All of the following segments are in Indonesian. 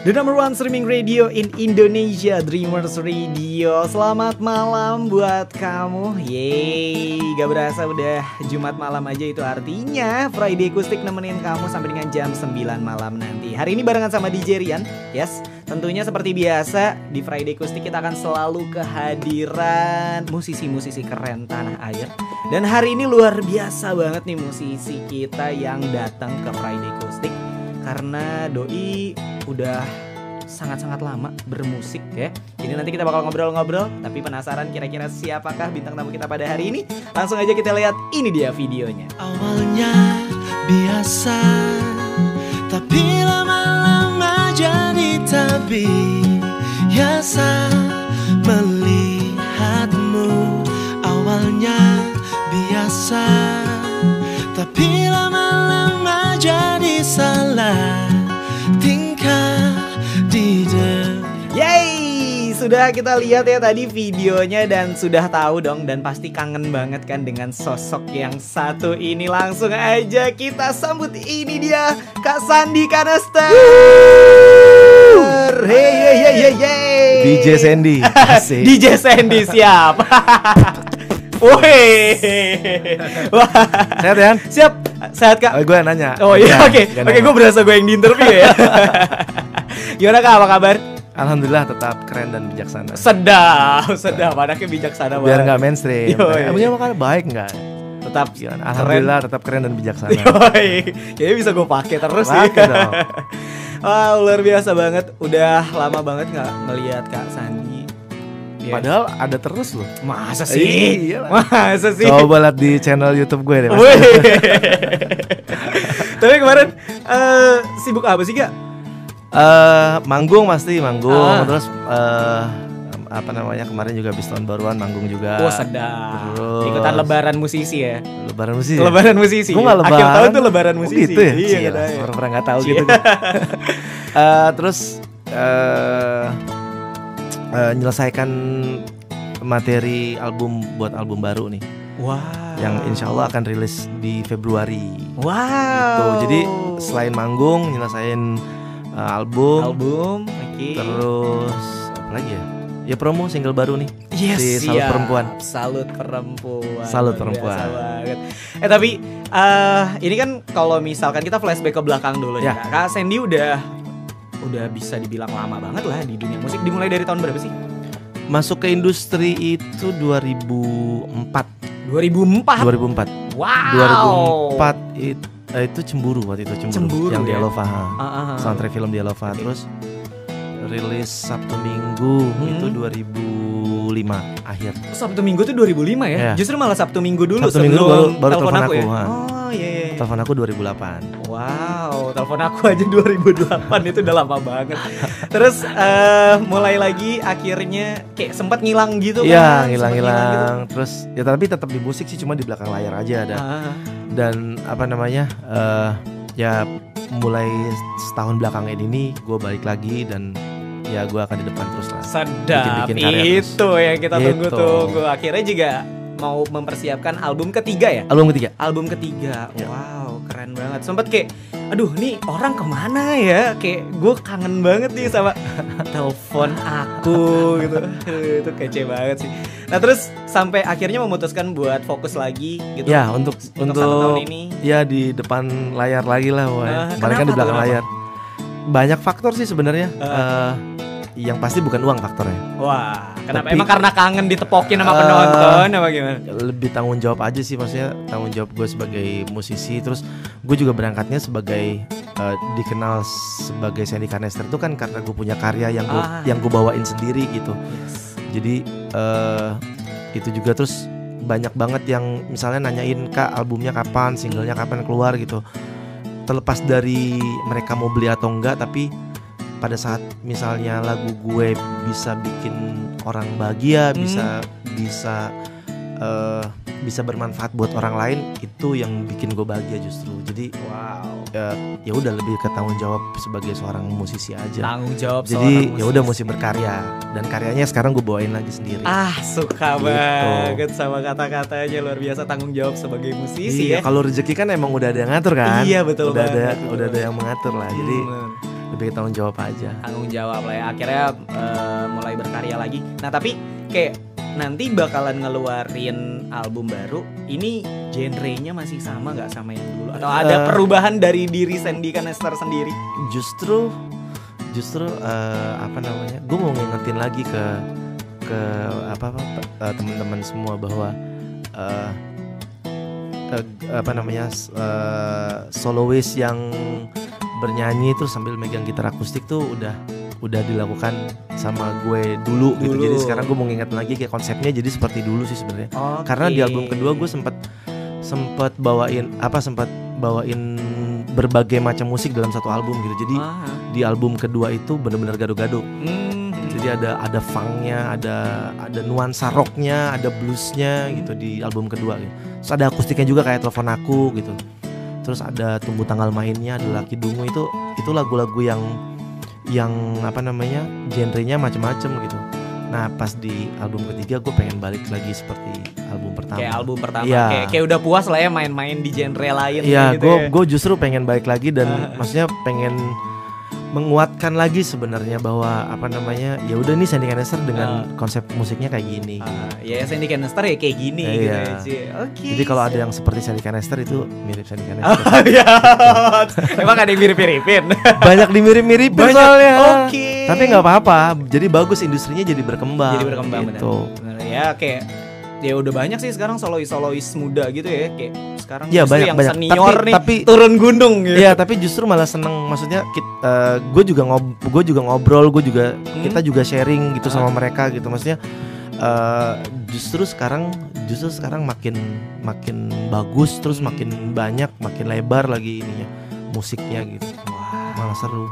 The number one streaming radio in Indonesia, Dreamers Radio. Selamat malam buat kamu. Yeay, gak berasa udah Jumat malam aja itu artinya Friday Kustik nemenin kamu sampai dengan jam 9 malam nanti. Hari ini barengan sama DJ Rian. Yes, tentunya seperti biasa di Friday Kustik kita akan selalu kehadiran musisi-musisi keren tanah air. Dan hari ini luar biasa banget nih musisi kita yang datang ke Friday Kustik karena doi udah sangat-sangat lama bermusik ya. Jadi nanti kita bakal ngobrol-ngobrol, tapi penasaran kira-kira siapakah bintang tamu kita pada hari ini? Langsung aja kita lihat ini dia videonya. Awalnya biasa, tapi lama-lama jadi tak biasa melihatmu. Awalnya biasa, tapi jadi salah tingkah di. Yeay, sudah kita lihat ya tadi videonya dan sudah tahu dong dan pasti kangen banget kan dengan sosok yang satu ini. Langsung aja kita sambut ini dia Kak Sandi Kanester. Hey, hey, hey, hey, hey. DJ Sandy. DJ Sandy siap. Woi. Wah. Sehat ya? Siap. Sehat Kak. Oh, gue nanya. Oh iya, Ya, oke. Oke, gue berasa gue yang di interview ya. Gimana Kak, apa kabar? Alhamdulillah tetap keren dan bijaksana. Sedap, sedap. Anaknya bijaksana banget. Biar nggak mainstream. Emangnya makanya baik nggak? Tetap Iya, Alhamdulillah tetap keren dan bijaksana. Yoi. Kayaknya bisa gue pakai terus sih. Wah, luar biasa banget. Udah lama banget nggak ngelihat Kak Sandi. Dia- Padahal ada terus loh. masa sih? Iya lah. Masa sih? Coba lihat di channel YouTube gue deh. Tapi kemarin eh, sibuk apa sih Kak? Eh, manggung pasti manggung. Ah. Terus eh, apa namanya kemarin juga habis tahun baruan manggung juga. Oh sedap. Terus- Ikutan lebaran musisi ya. Lebaran musik. Lebaran musisi. Gue gak lebaran. Akhir tahun tuh lebaran Oh, musisi. gitu ya? Iya. Orang pernah nggak tahu Cie. gitu. Eh, terus eh eh, menyelesaikan materi album buat album baru nih, Wow. yang insya Allah akan rilis di Februari. Wow. Gitu. Jadi selain manggung, nyelesain eh, album, album, oke. terus apa lagi ya? Ya promo single baru nih. Yes, si Salut siap. Perempuan. Salut perempuan. Salut perempuan. biasa banget. Eh tapi eh ini kan kalau misalkan kita flashback ke belakang dulu ya. Ya. Kak Sandy udah udah bisa dibilang lama banget lah di dunia musik. Dimulai dari tahun berapa sih? Masuk ke industri itu 2004. 2004. 2004. Wow. 2004 itu, eh, itu cemburu waktu itu cemburu, Cemburu yang di ya? Elova. ha. Ah, ah, ah. Soundtrack film di Elova Oke. terus rilis Sabtu Minggu Hmm. itu 2005 akhir. Sabtu Minggu tuh 2005 ya? Iya. Justru malah Sabtu Minggu dulu Sabtu Minggu baru- baru telepon telepon aku, ya. aku, ha. Oh iya iya. iya. Telepon aku 2008. Wow, telepon aku aja 2008 itu udah lama banget. Terus eh, mulai lagi akhirnya kayak sempat ngilang gitu Iya, kan? ngilang-ngilang. Terus ya tapi tetap di musik sih cuma di belakang layar aja ada. Ah, Dan apa namanya? eh ya mulai setahun belakangan ini gue balik lagi dan ya gue akan di depan terus lah. sedap Bikin-bikin karya terus. itu yang kita Gitu. tunggu-tunggu. Akhirnya juga mau mempersiapkan album ketiga ya? Album ketiga. Album ketiga, Ya. wow keren banget. Sempet kayak, aduh nih orang ke mana ya? Kayak gue kangen banget nih sama telepon aku gitu. Itu kece banget sih. Nah terus sampai akhirnya memutuskan buat fokus lagi gitu. Ya untuk Untuk untuk, tahun ini. ya di depan layar lagi lah, woy. Ah, Kemarin kan di belakang tuh, layar. Banyak faktor sih sebenarnya. Ah. Eh, yang pasti bukan uang faktornya. Wah, kenapa? Tapi- Emang karena kangen ditepokin sama Eh, penonton apa gimana? Lebih tanggung jawab aja sih maksudnya tanggung jawab gue sebagai musisi. Terus gue juga berangkatnya sebagai eh, dikenal sebagai Sandy Canester itu kan karena gue punya karya yang gue Ah. yang gue bawain sendiri gitu. Yes. Jadi eh itu juga terus banyak banget yang misalnya nanyain kak albumnya kapan, singlenya kapan keluar gitu. Terlepas dari mereka mau beli atau enggak, tapi pada saat misalnya lagu gue bisa bikin orang bahagia, Hmm. bisa bisa eh, bisa bermanfaat buat orang lain, itu yang bikin gue bahagia justru. Jadi Wow. eh, ya udah lebih ke tanggung jawab sebagai seorang musisi aja. Tanggung jawab Jadi ya udah mesti berkarya dan karyanya sekarang gue bawain lagi sendiri. Ah suka Gitu. banget sama kata-katanya luar biasa tanggung jawab sebagai musisi ya. iya, kalau rezeki kan emang udah ada yang ngatur kan? Iya, betul Udah ada banget, betul udah ada yang mengatur lah. Jadi Hmm. Lebih tanggung jawab aja. Tanggung jawab lah ya. Akhirnya eh, mulai berkarya lagi. Nah tapi kayak nanti bakalan ngeluarin album baru ini genrenya masih sama nggak sama yang dulu? Atau ada Eh. perubahan dari diri Sandy Canester sendiri? Justru justru eh, apa namanya gue mau ngingetin lagi ke ke apa apa eh, teman-teman semua bahwa eh, eh, apa namanya s- eh, soloist yang bernyanyi terus sambil megang gitar akustik tuh udah udah dilakukan sama gue dulu, gitu Dulu. jadi sekarang gue mau ngingetin lagi kayak konsepnya jadi seperti dulu sih sebenarnya Oke. karena di album kedua gue sempet sempet bawain apa sempat bawain berbagai macam musik dalam satu album gitu jadi Ah, di album kedua itu bener-bener gado-gado hmm. jadi ada ada funknya ada ada nuansa rocknya ada bluesnya gitu di album kedua gitu. terus ada akustiknya juga kayak telepon aku gitu terus ada tunggu tanggal mainnya ada laki dungu itu itu lagu-lagu yang yang apa namanya genrenya macem-macem gitu nah pas di album ketiga gue pengen balik lagi seperti album pertama kayak album pertama Iya. kayak kayak udah puas lah ya main-main di genre lain Iya, gitu gue ya. gue justru pengen balik lagi dan maksudnya pengen menguatkan lagi sebenarnya bahwa apa namanya ya udah nih Sandy Canester dengan konsep musiknya kayak gini. Ah, ya Sandy Canester ya kayak gini Iya. gitu ya, Ci. Oke. Jadi kalau ada yang seperti Sandy Canester itu mirip Sandy Canester. Oh, iya. Emang ada yang mirip-miripin. Banyak dimirip-mirip Banyak. soalnya. Oke. Tapi nggak apa-apa. Jadi bagus industrinya jadi berkembang. Jadi berkembang gitu. Benar, Ya kayak ya udah banyak sih sekarang solois solois muda gitu ya kayak sekarang justru banyak, yang banyak. senior Tapi- nih tapi- turun gunung gitu. Iya, tapi justru malah seneng. Maksudnya gue juga ngob gue juga ngobrol, gue juga Hmm. kita juga sharing gitu Ah. sama mereka gitu. Maksudnya eh, justru sekarang justru sekarang makin makin bagus, terus makin banyak, makin lebar lagi ininya musiknya gitu. Wah, Malah seru.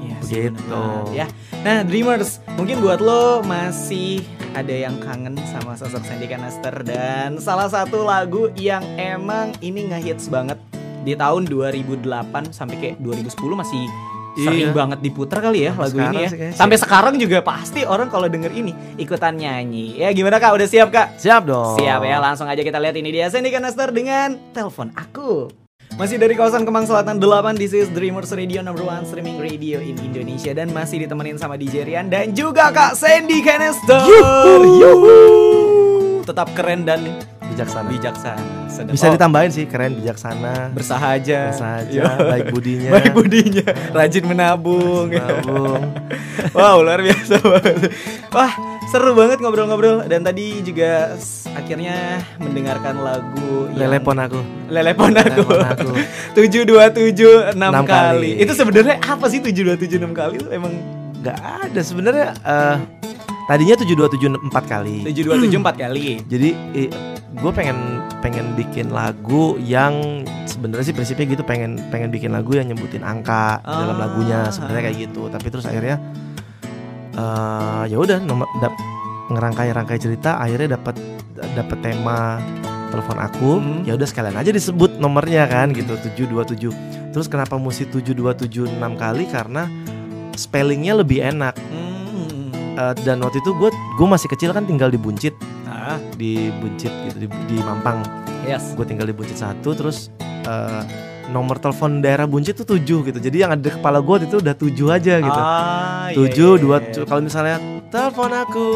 iya bener banget, Ya. Nah, Dreamers, mungkin buat lo masih ada yang kangen sama sosok Sandy Canester dan salah satu lagu yang emang ini ngehits banget di tahun 2008 sampai kayak 2010 masih sering Iya. banget diputar kali ya Sampai lagu ini ya. sih. Sampai sekarang juga pasti orang kalau denger ini ikutan nyanyi. Ya gimana Kak? Udah siap Kak? Siap dong. Siap ya, langsung aja kita lihat ini dia Sandy Canester dengan Telepon Aku. Masih dari kawasan Kemang Selatan 8, this is Dreamers Radio number one streaming radio in Indonesia Dan masih ditemenin sama DJ Rian dan juga Kak Sandy Canester Yuhu. Tetap keren dan Bijaksana. bijaksana Sedap. Bisa Oh, ditambahin sih keren, bijaksana, Bersahaja Yo. baik budinya. Baik budinya Rajin menabung Nabung. Wow luar biasa banget Wah seru banget ngobrol-ngobrol Dan tadi juga akhirnya mendengarkan lagu Lelepon aku. Lelepon aku aku. 727 6 Enam kali. Itu sebenarnya apa sih 727 6 kali itu emang Gak ada sebenarnya. eh tadinya 7274 kali. 727 4 kali. Jadi gue pengen pengen bikin lagu yang sebenarnya sih prinsipnya gitu pengen pengen bikin lagu yang nyebutin angka Ah. dalam lagunya sebenarnya kayak gitu. Tapi terus akhirnya eh ya udah ngerangkai-rangkai cerita akhirnya dapat dapat tema telepon aku. Hmm. ya udah sekalian aja disebut nomornya kan gitu. 727 terus kenapa mesti 7276 kali? Karena spellingnya lebih enak. Hmm. Eh, dan waktu itu gue gue masih kecil kan tinggal di Buncit. Ah, di Buncit gitu di, di Mampang. Yes. gue tinggal di Buncit satu terus eh, nomor telepon daerah Buncit tuh tujuh gitu. Jadi yang ada di kepala gue itu udah tujuh aja gitu. Ah, iya, tujuh iya, dua iya. kalau misalnya telepon aku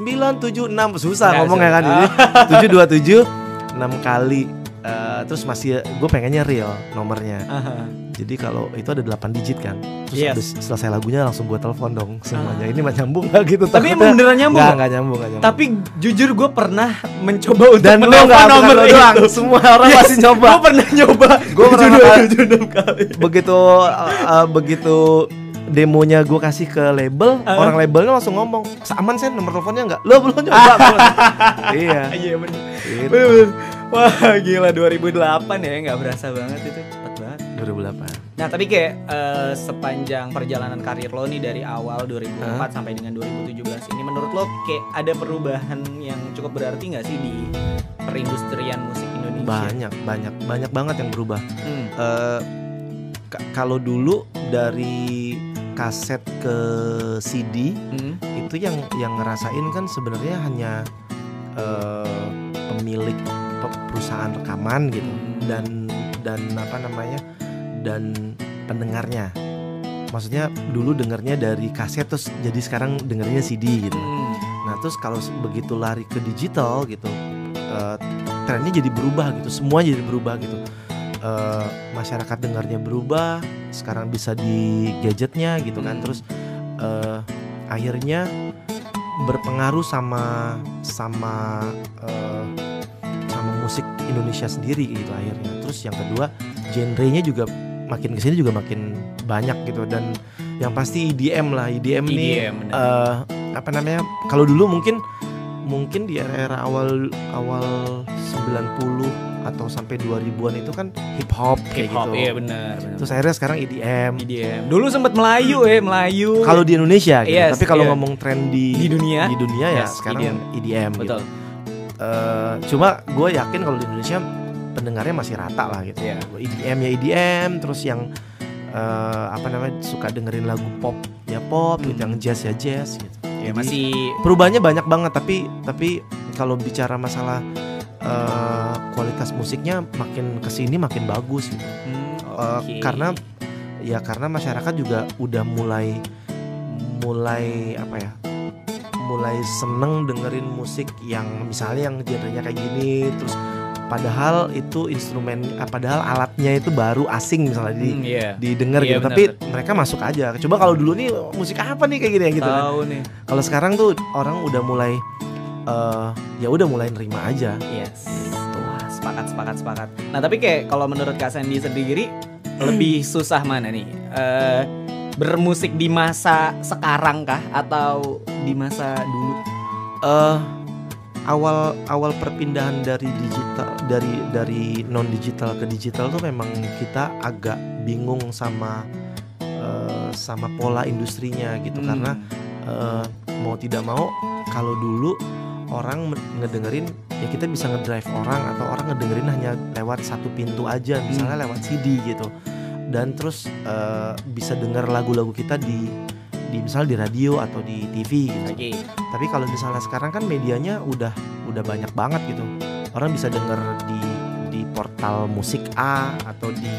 sembilan tujuh enam. Susah Nggak, ngomongnya kan. susah. jadi tujuh dua tujuh enam kali. Eh, terus masih gue pengennya real nomornya. Aha. Jadi kalau itu ada 8 digit kan terus Yes. habis selesai lagunya langsung gue telepon dong semuanya ini mah nyambung gak gitu Tapi emang beneran nyambung. nggak? nggak nyambung nggak nyambung Tapi jujur gue pernah mencoba untuk dan lu menelpon nggak nomor itu. doang semua orang Yes, pasti nyoba Gue pernah nyoba. Gua pernah 727 kali. begitu uh, uh, begitu demonya gue kasih ke label Ah. orang labelnya langsung ngomong aman sih nomor teleponnya nggak lo belum nyoba belum." iya Iya bener. gitu. Wah gila 2008 ya nggak berasa banget itu. 2008 Nah tapi kayak eh, sepanjang perjalanan karir lo nih dari awal 2004 Hah? sampai dengan 2017 ini menurut lo kayak ada perubahan yang cukup berarti nggak sih di perindustrian musik Indonesia? banyak banyak banyak banget yang berubah Hmm. Ka- kalau dulu dari kaset ke CD Hmm. itu yang yang ngerasain kan sebenarnya hanya eh, pemilik pe- perusahaan rekaman gitu Hmm. dan dan apa namanya dan pendengarnya maksudnya dulu dengernya dari kaset terus jadi sekarang dengernya CD gitu. Hmm. Nah terus kalau begitu lari ke digital gitu, eh, trennya jadi berubah gitu, semua jadi berubah gitu. Eh, masyarakat dengarnya berubah, sekarang bisa di gadgetnya gitu kan, Hmm. terus eh, akhirnya berpengaruh sama sama eh, sama musik Indonesia sendiri gitu akhirnya. Terus yang kedua, genrenya juga makin ke sini juga makin banyak gitu dan yang pasti EDM lah, EDM, nih EDM, benar. eh, apa namanya kalau dulu mungkin mungkin di era-era awal awal 90 atau sampai 2000-an itu kan hip hop kayak hip hop gitu. iya benar. Terus akhirnya sekarang EDM. EDM. Dulu sempat Melayu eh Melayu. Kalau di Indonesia gitu. Yes, Tapi kalau iya. ngomong tren di Di dunia? di dunia ya Yes, sekarang EDM. EDM, gitu. betul. Eh, cuma gue yakin kalau di Indonesia pendengarnya masih rata lah gitu. Iya. EDM ya EDM, terus yang eh, apa namanya suka dengerin lagu pop ya pop, gitu, Hmm. yang jazz ya jazz gitu. Ya, Jadi, masih perubahannya banyak banget tapi tapi kalau bicara masalah eh, kualitas musiknya makin ke sini makin bagus gitu Hmm, Eh, oke. karena ya karena masyarakat juga udah mulai mulai apa ya mulai seneng dengerin musik yang misalnya yang genrenya kayak gini terus padahal itu instrumen ah, padahal alatnya itu baru asing misalnya di Hmm, iya. didengar Iya, gitu benar, tapi mereka masuk aja coba kalau dulu nih musik apa nih kayak gini ya gitu kan Tahu nih. kalau sekarang tuh orang udah mulai eh ya udah mulai nerima aja. Yes. Wah, sepakat sepakat sepakat. Nah, tapi kayak kalau menurut Kak Sandy sendiri lebih susah mana nih? Eh bermusik di masa sekarang kah atau di masa dulu? Eh awal awal perpindahan dari digital dari dari non digital ke digital tuh memang kita agak bingung sama eh, sama pola industrinya gitu. Hmm. karena eh, mau tidak mau kalau dulu orang ngedengerin ya kita bisa ngedrive orang atau orang ngedengerin hanya lewat satu pintu aja misalnya lewat CD gitu. Dan terus eh, bisa dengar lagu-lagu kita di di misalnya di radio atau di TV gitu. Oke. Tapi kalau misalnya sekarang kan medianya udah udah banyak banget gitu. Orang bisa denger di di portal musik A atau di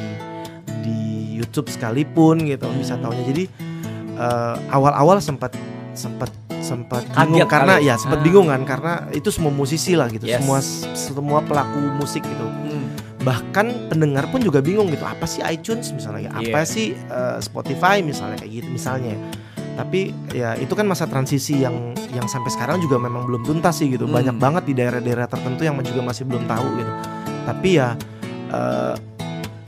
di YouTube sekalipun gitu bisa Hmm. taunya. Jadi eh, awal-awal sempat sempat sempat Kaget bingung karena kali. ya sempat Ah. bingung kan karena itu semua musisi lah gitu. Yes. Semua semua pelaku musik gitu. Hmm. Bahkan pendengar pun juga bingung gitu. Apa sih iTunes misalnya? Apa Iya. sih eh, Spotify misalnya kayak gitu misalnya tapi ya itu kan masa transisi yang yang sampai sekarang juga memang belum tuntas sih gitu Hmm. banyak banget di daerah-daerah tertentu yang juga masih belum tahu gitu tapi ya eh,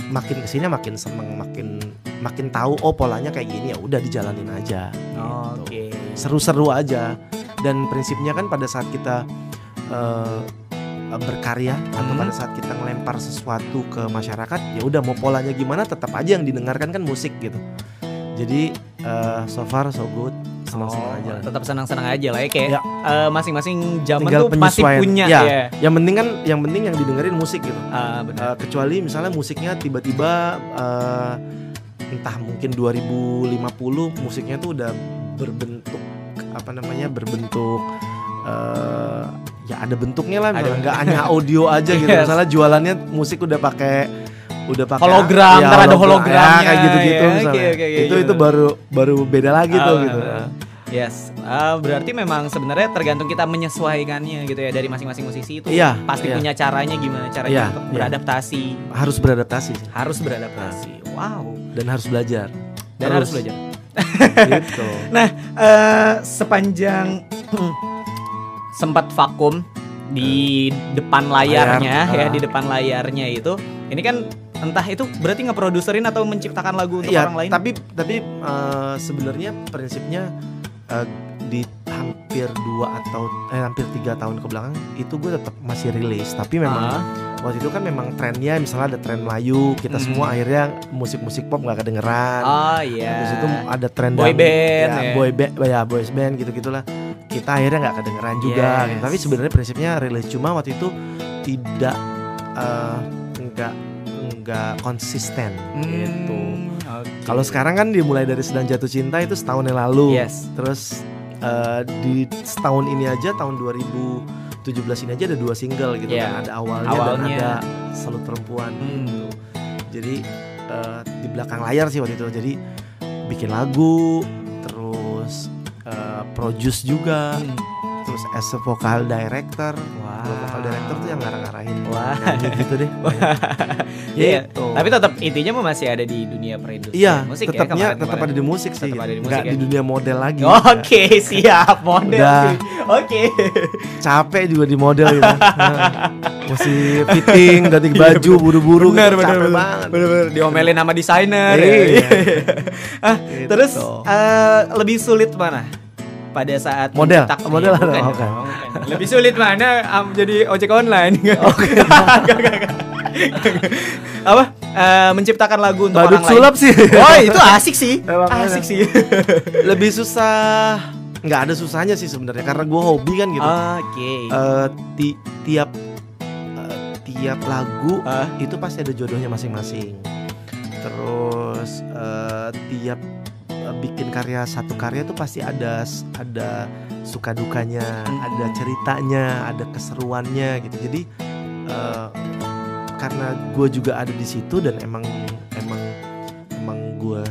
makin ke sini makin seneng makin makin tahu oh polanya kayak gini ya udah dijalanin aja gitu. Oke. seru-seru aja dan prinsipnya kan pada saat kita eh, berkarya atau Hmm. pada saat kita ngelempar sesuatu ke masyarakat ya udah mau polanya gimana tetap aja yang didengarkan kan musik gitu jadi eh, so far so good senang-senang Oh, aja lah. tetap senang-senang aja lah ya kayak Ya. eh, masing-masing zaman Tinggal tuh penyesuaian. punya Ya. ya. yang penting kan yang penting yang didengerin musik gitu benar. Eh, kecuali misalnya musiknya tiba-tiba eh, entah mungkin 2050 musiknya tuh udah berbentuk apa namanya berbentuk eh, ya ada bentuknya lah nggak hanya audio aja gitu Yes. misalnya jualannya musik udah pakai udah pakai Hologram, ya, ntar ada hologram, hologramnya, ya, kayak gitu-gitu ya. misalnya Oke, oke, oke, itu gitu. itu baru baru beda lagi tuh Ah, gitu ah. Yes, Ah, berarti memang sebenarnya tergantung kita menyesuaikannya gitu ya dari masing-masing musisi itu. Iya, pasti iya. punya caranya gimana caranya Iya, untuk beradaptasi, harus beradaptasi sih. harus beradaptasi. Wow, dan harus belajar dan Terus. harus belajar. gitu Nah, eh, sepanjang sempat vakum di depan layarnya Layar, ya ah. di depan layarnya itu, ini kan entah itu berarti ngeproduserin atau menciptakan lagu untuk Iya, orang lain. tapi tapi eh, sebenarnya prinsipnya eh, di hampir dua atau eh, hampir tiga tahun ke belakang itu gue tetap masih rilis tapi memang Ah, waktu itu kan memang trennya misalnya ada tren Melayu kita Hmm. semua akhirnya musik-musik pop nggak kedengeran oh iya. Habis itu ada tren Boy band, ya, ya. boy band, ya boys band gitu gitulah. Kita akhirnya nggak kedengeran juga. Yes. gitu. Tapi sebenarnya prinsipnya rilis cuma waktu itu tidak eh, nggak nggak konsisten Hmm, gitu. oke. Kalau sekarang kan dimulai dari sedang jatuh cinta itu setahun yang lalu. Yes. Terus eh, di setahun ini aja tahun 2017 ini aja ada dua single gitu Iya. kan. Ada awalnya, Awalnya. dan ada Salut Perempuan Hmm. gitu. Jadi eh, di belakang layar sih waktu itu. Jadi bikin lagu, terus eh, produce juga, Hmm. Terus as a vocal director. Wow. Vocal director tuh yang ngarang-ngarahin Wah. nyanyi gitu deh. Iya. Gitu. Tapi tetap intinya mah masih ada di dunia perindustrian Iya, musik ya tetapnya kemarin- tetap ada di musik sih. Tetap ada di musik Nggak ya. di dunia model lagi. Oke, siap model. Udah. sih. Oke. Capek juga di model gitu. Mesti fitting, ganti baju, buru-buru Iya, Benar, gitu. benar, Capek benar. banget. Benar-benar diomelin sama desainer. Iya. ya. ah, Gitu. terus eh, lebih sulit mana? Pada saat Model? menciptakan- Model Iya, ada? bukan, Oke. dong, bukan. Lebih sulit mana am, jadi ojek online? Oke. Apa? Eh, menciptakan lagu untuk Badut orang sulap lain. sih. Oh, itu asik sih. Emang asik enak. sih. Lebih susah. Nggak ada susahnya sih sebenarnya karena gue hobi kan gitu. Oke. Eh, ti- tiap eh, tiap lagu Ah. itu pasti ada jodohnya masing-masing. Terus eh, tiap bikin karya satu karya tuh pasti ada ada suka dukanya, ada ceritanya, ada keseruannya gitu. Jadi eh, karena gue juga ada di situ dan emang emang emang gue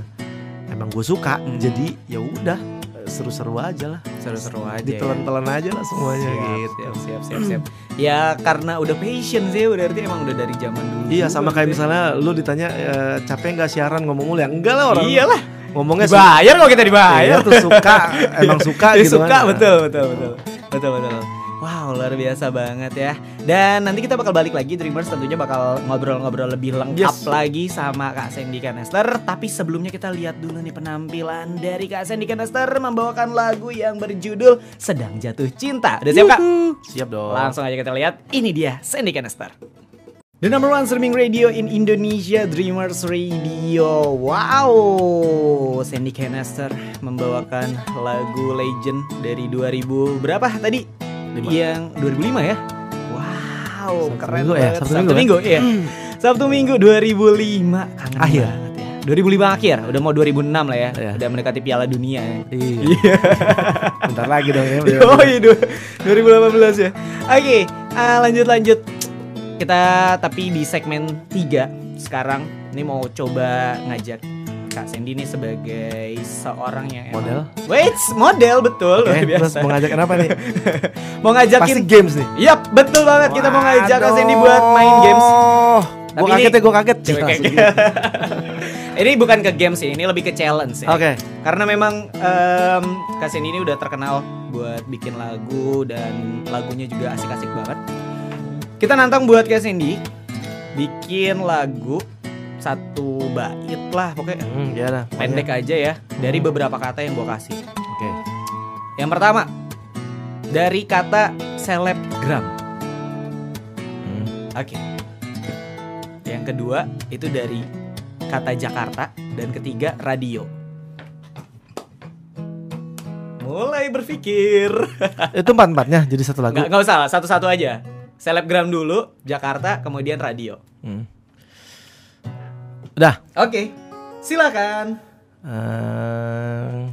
emang gue suka, Hmm. jadi ya udah eh, seru-seru aja lah, Seru-seru aja. ya. ditelan-telan aja lah semuanya siap, gitu. siap, siap, siap, siap. Ya karena udah passion sih, berarti emang udah dari zaman dulu. Iya sama kayak misalnya lu ditanya e, capek nggak siaran ngomong mulu ya enggak lah orang Iyalah, ngomongnya dibayar kok kita Iya dibayar. tuh suka emang suka Ya, gitu suka kan. betul betul betul betul betul wow luar biasa banget ya dan nanti kita bakal balik lagi Dreamers tentunya bakal ngobrol-ngobrol lebih lengkap Yes. lagi sama Kak Sandy Canester tapi sebelumnya kita lihat dulu nih penampilan dari Kak Sandy Canester membawakan lagu yang berjudul Sedang Jatuh Cinta udah siap Kak? Siap dong. Langsung aja kita lihat ini dia Sandy Canester The number one streaming radio in Indonesia, Dreamers Radio. Wow, Sandy Canister membawakan lagu Legend dari 2000 berapa tadi? Lima. Yang 2005 ya? Wow, Sabtu keren Minggu ya? banget. Sabtu Sabtu, Minggu Minggu, iya. Sabtu Minggu 2005. Kangen Akhir. banget ya. 2005 akhir, udah mau 2006 lah ya. Iya. Udah mendekati Piala Dunia. ya. Iya. Bentar lagi dong ya. Oh iya du- 2018 ya Oke ah, lanjut lanjut Kita tapi di segmen 3 Sekarang ini mau coba ngajak Kak Sandy nih sebagai seorang yang emang- Model? Wait model betul Oke, luar terus biasa mau ngajak kenapa nih? Mau Pasti ngajakin games nih. Yap betul banget kita mau ngajak Kak Sandy buat main games Oh, Tapi gue kaget ini- ya, gue kaget. Ini bukan ke games sih, ini lebih ke challenge ya. Oke. Karena memang em, Kak Sandy ini udah terkenal buat bikin lagu dan lagunya juga asik-asik banget. Kita nantang buat Kak Sandy bikin lagu satu bait lah pokoknya Hmm, ya pokoknya. pendek aja ya dari beberapa kata yang gue kasih. Oke. Yang pertama dari kata selebgram. Hmm. Oke. Yang kedua itu dari kata Jakarta dan ketiga radio. Mulai berpikir. Itu empat-empatnya jadi satu lagu. Nggak, nggak usah, lah, satu-satu aja. Selebgram dulu, Jakarta, kemudian radio. Hmm. Udah. Oke, silakan. Eh,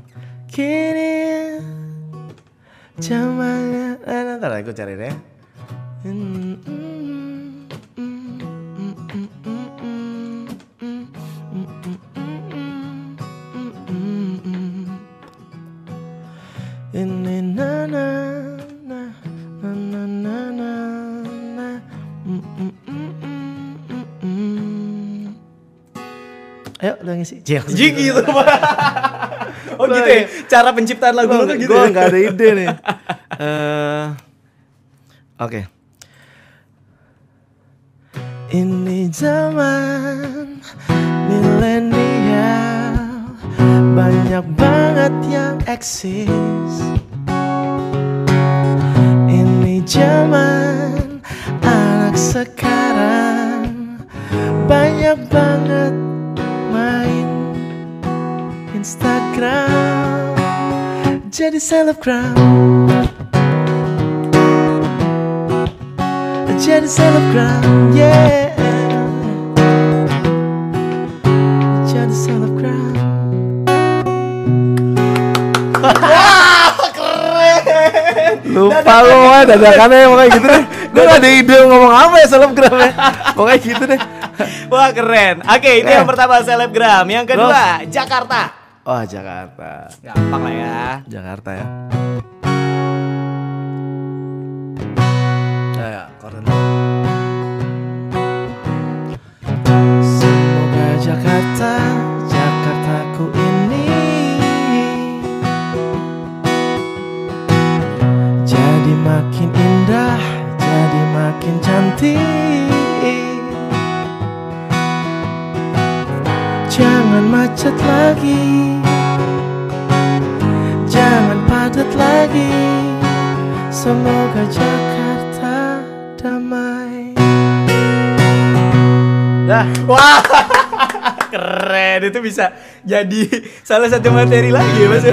kini zamannya eh, ntar aku cari deh. Ini na Ayo udah ngisi Cek Jadi gitu, Pak. Oh gitu ya, cara penciptaan lagu lu tuh gitu gue ya? nggak ada ide nih. Eh, Oke. Ini zaman milenial banyak banget yang eksis. Ini zaman anak sekarang banyak banget Instagram. Jadi selebgram. Jadi selebgram yeah. Jadi selebgram. Lupa lu mah dadakannya pokoknya gitu deh. Gue gak ada ide ngomong apa ya selebgram ya. Pokoknya gitu deh. Wah keren. Oke, itu Eh. yang pertama selebgram. Yang kedua Jakarta. Oh Jakarta. Gampang lah ya. Jakarta ya. Ya, ya, koren. Semoga Jakarta, Jakartaku ini jadi makin indah, jadi makin cantik. Jangan macet lagi. Jangan padat lagi. Semoga Jakarta damai. Dah. Wah. Keren. Itu bisa jadi salah satu materi lagi ya, mas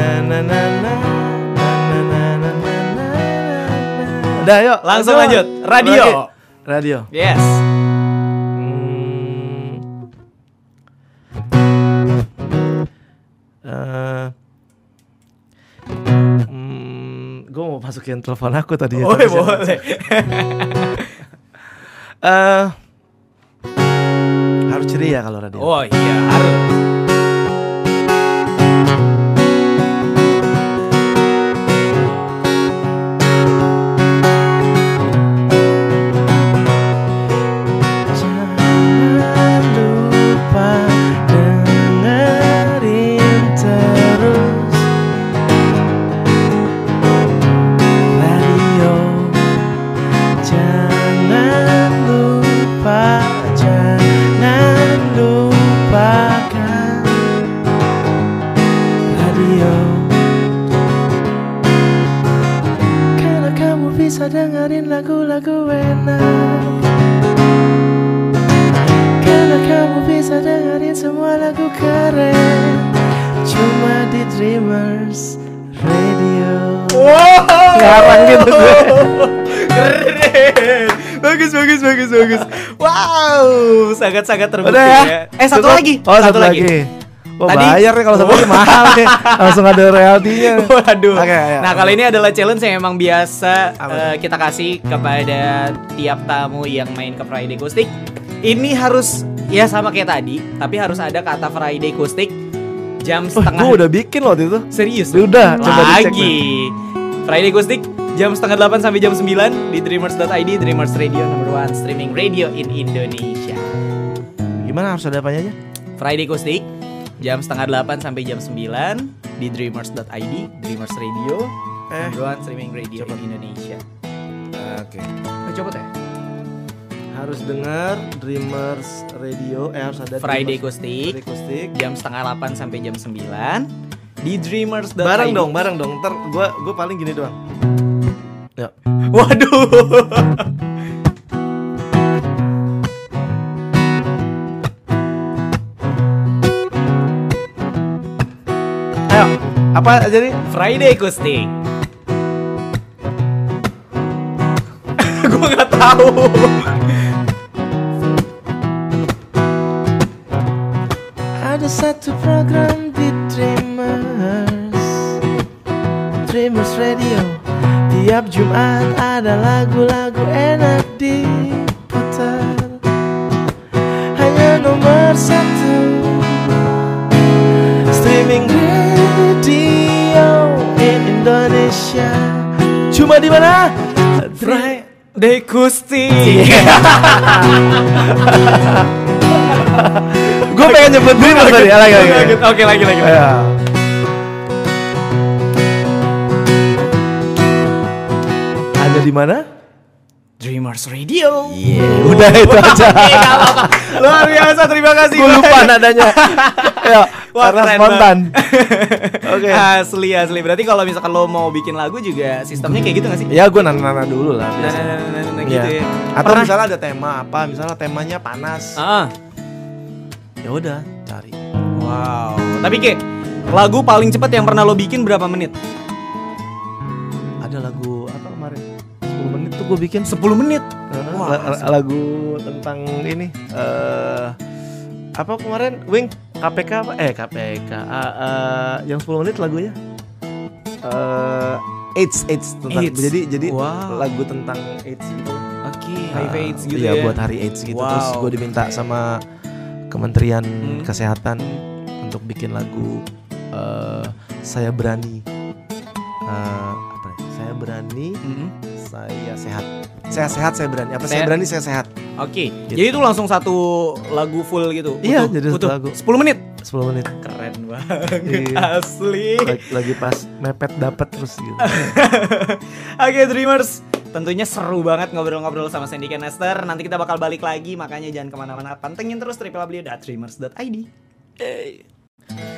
Udah yuk langsung lanjut Radio Radio Yes masukin telepon aku tadi ya. Oh saya- boleh. Eh, harus ceria kalau radio. Oh iya harus. Keren Cuma di Dreamers Radio Wow. Ngarang gitu gue. Keren. Bagus bagus bagus bagus. Wow, sangat sangat terbukti Udah ya? ya. Eh satu Cukup? lagi. Oh satu, lagi. Wah Tadi- bayar nih kalau satu lagi mahal nih Langsung ada royaltinya Waduh. Oke, ayo. nah kali ini adalah challenge yang emang biasa eh, kita kasih kepada tiap tamu yang main ke Friday Acoustic. Ini harus ya sama kayak tadi, tapi harus ada kata Friday Acoustic jam Oh setengah. gue udah bikin loh itu Serius? Udah, coba dicek Lagi. Friday Acoustic jam setengah 8 sampai jam 9 di dreamers.id Dreamers Radio number one streaming radio in Indonesia. Gimana harus ada apanya aja? Friday Acoustic jam setengah 8 sampai jam 9 di dreamers.id Dreamers Radio Eh. number one streaming radio in Indonesia. Oke Oh, coba ya. Harus dengar Dreamers Radio Eh harus ada Friday Dreamers Acoustic jam setengah 8 sampai jam 9 di dreamers.id. Bareng dong, bareng dong Ntar gue gue paling gini doang Ya Waduh. Ayo, apa jadi? Friday Acoustic. Gue nggak tahu. Satu program di Dreamers. Dreamers Radio. Tiap Jumat ada lagu-lagu enak diputar. Hanya nomor satu. Streaming radio in Indonesia. Cuma di mana? Friday Acoustic. Gue pengen nyebut Dreamers tadi ya, lagi, lagi. Oke lagi lagi. Ya. Ada di mana? Dreamers Radio. Udah itu aja. Luar biasa, terima kasih. Gue lupa nadanya. ya, Wah, karena spontan. Oke. Asli asli. Berarti kalau misalkan lo mau bikin lagu juga sistemnya kayak gitu gak sih? Ya gue nana-nana dulu lah Iya. gitu ya. Atau Pernah- misalnya ada tema apa, misalnya temanya panas. Ah, Ya udah, cari. wow. Tapi kayak lagu paling cepat yang pernah lo bikin berapa menit? Ada lagu apa kemarin? 10 menit tuh gue bikin 10 menit. Uh, Wah, la- la- lagu tentang ini eh apa kemarin Wing KPK apa eh KPK Ah, eh, yang 10 menit lagunya eh AIDS AIDS tentang AIDS. jadi jadi Wow. lagu tentang AIDS gitu Oke, HIV Eh, AIDS gitu iya, ya. buat hari AIDS gitu terus Wow, gue diminta sama Kementerian Hmm. Kesehatan untuk bikin lagu eh, saya berani eh, apa ya? Saya berani, Mm-mm. saya sehat. Saya sehat, saya berani. Apa saya Sehat. berani, saya sehat. Oke, Gitu. jadi itu langsung satu lagu full gitu. Iya, Butuh- jadi satu lagu. 10 menit. 10 menit. Keren banget, Iya. asli. Lagi, lagi pas mepet dapat terus gitu. Oke Dreamers Tentunya seru banget ngobrol-ngobrol sama Sandy Kenester Nanti kita bakal balik lagi Makanya jangan ke mana-mana Pantengin terus www.dreamers.id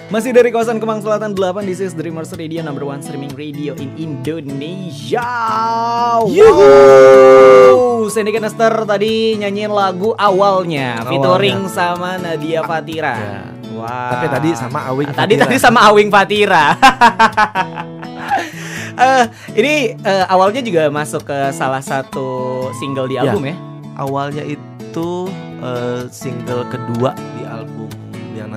Masih dari kawasan Kemang Selatan 8 This is Dreamers Radio Number one streaming radio in Indonesia Wow Sandy Kenester tadi nyanyiin lagu awalnya Awalnya. Featuring sama Nadia Fatira Ya. Wah. Tapi tadi sama Awing Tadi Fatira. tadi sama Awing Fatira. Eh, ini eh, awalnya juga masuk ke salah satu single di Ya. album ya. Awalnya itu eh, single kedua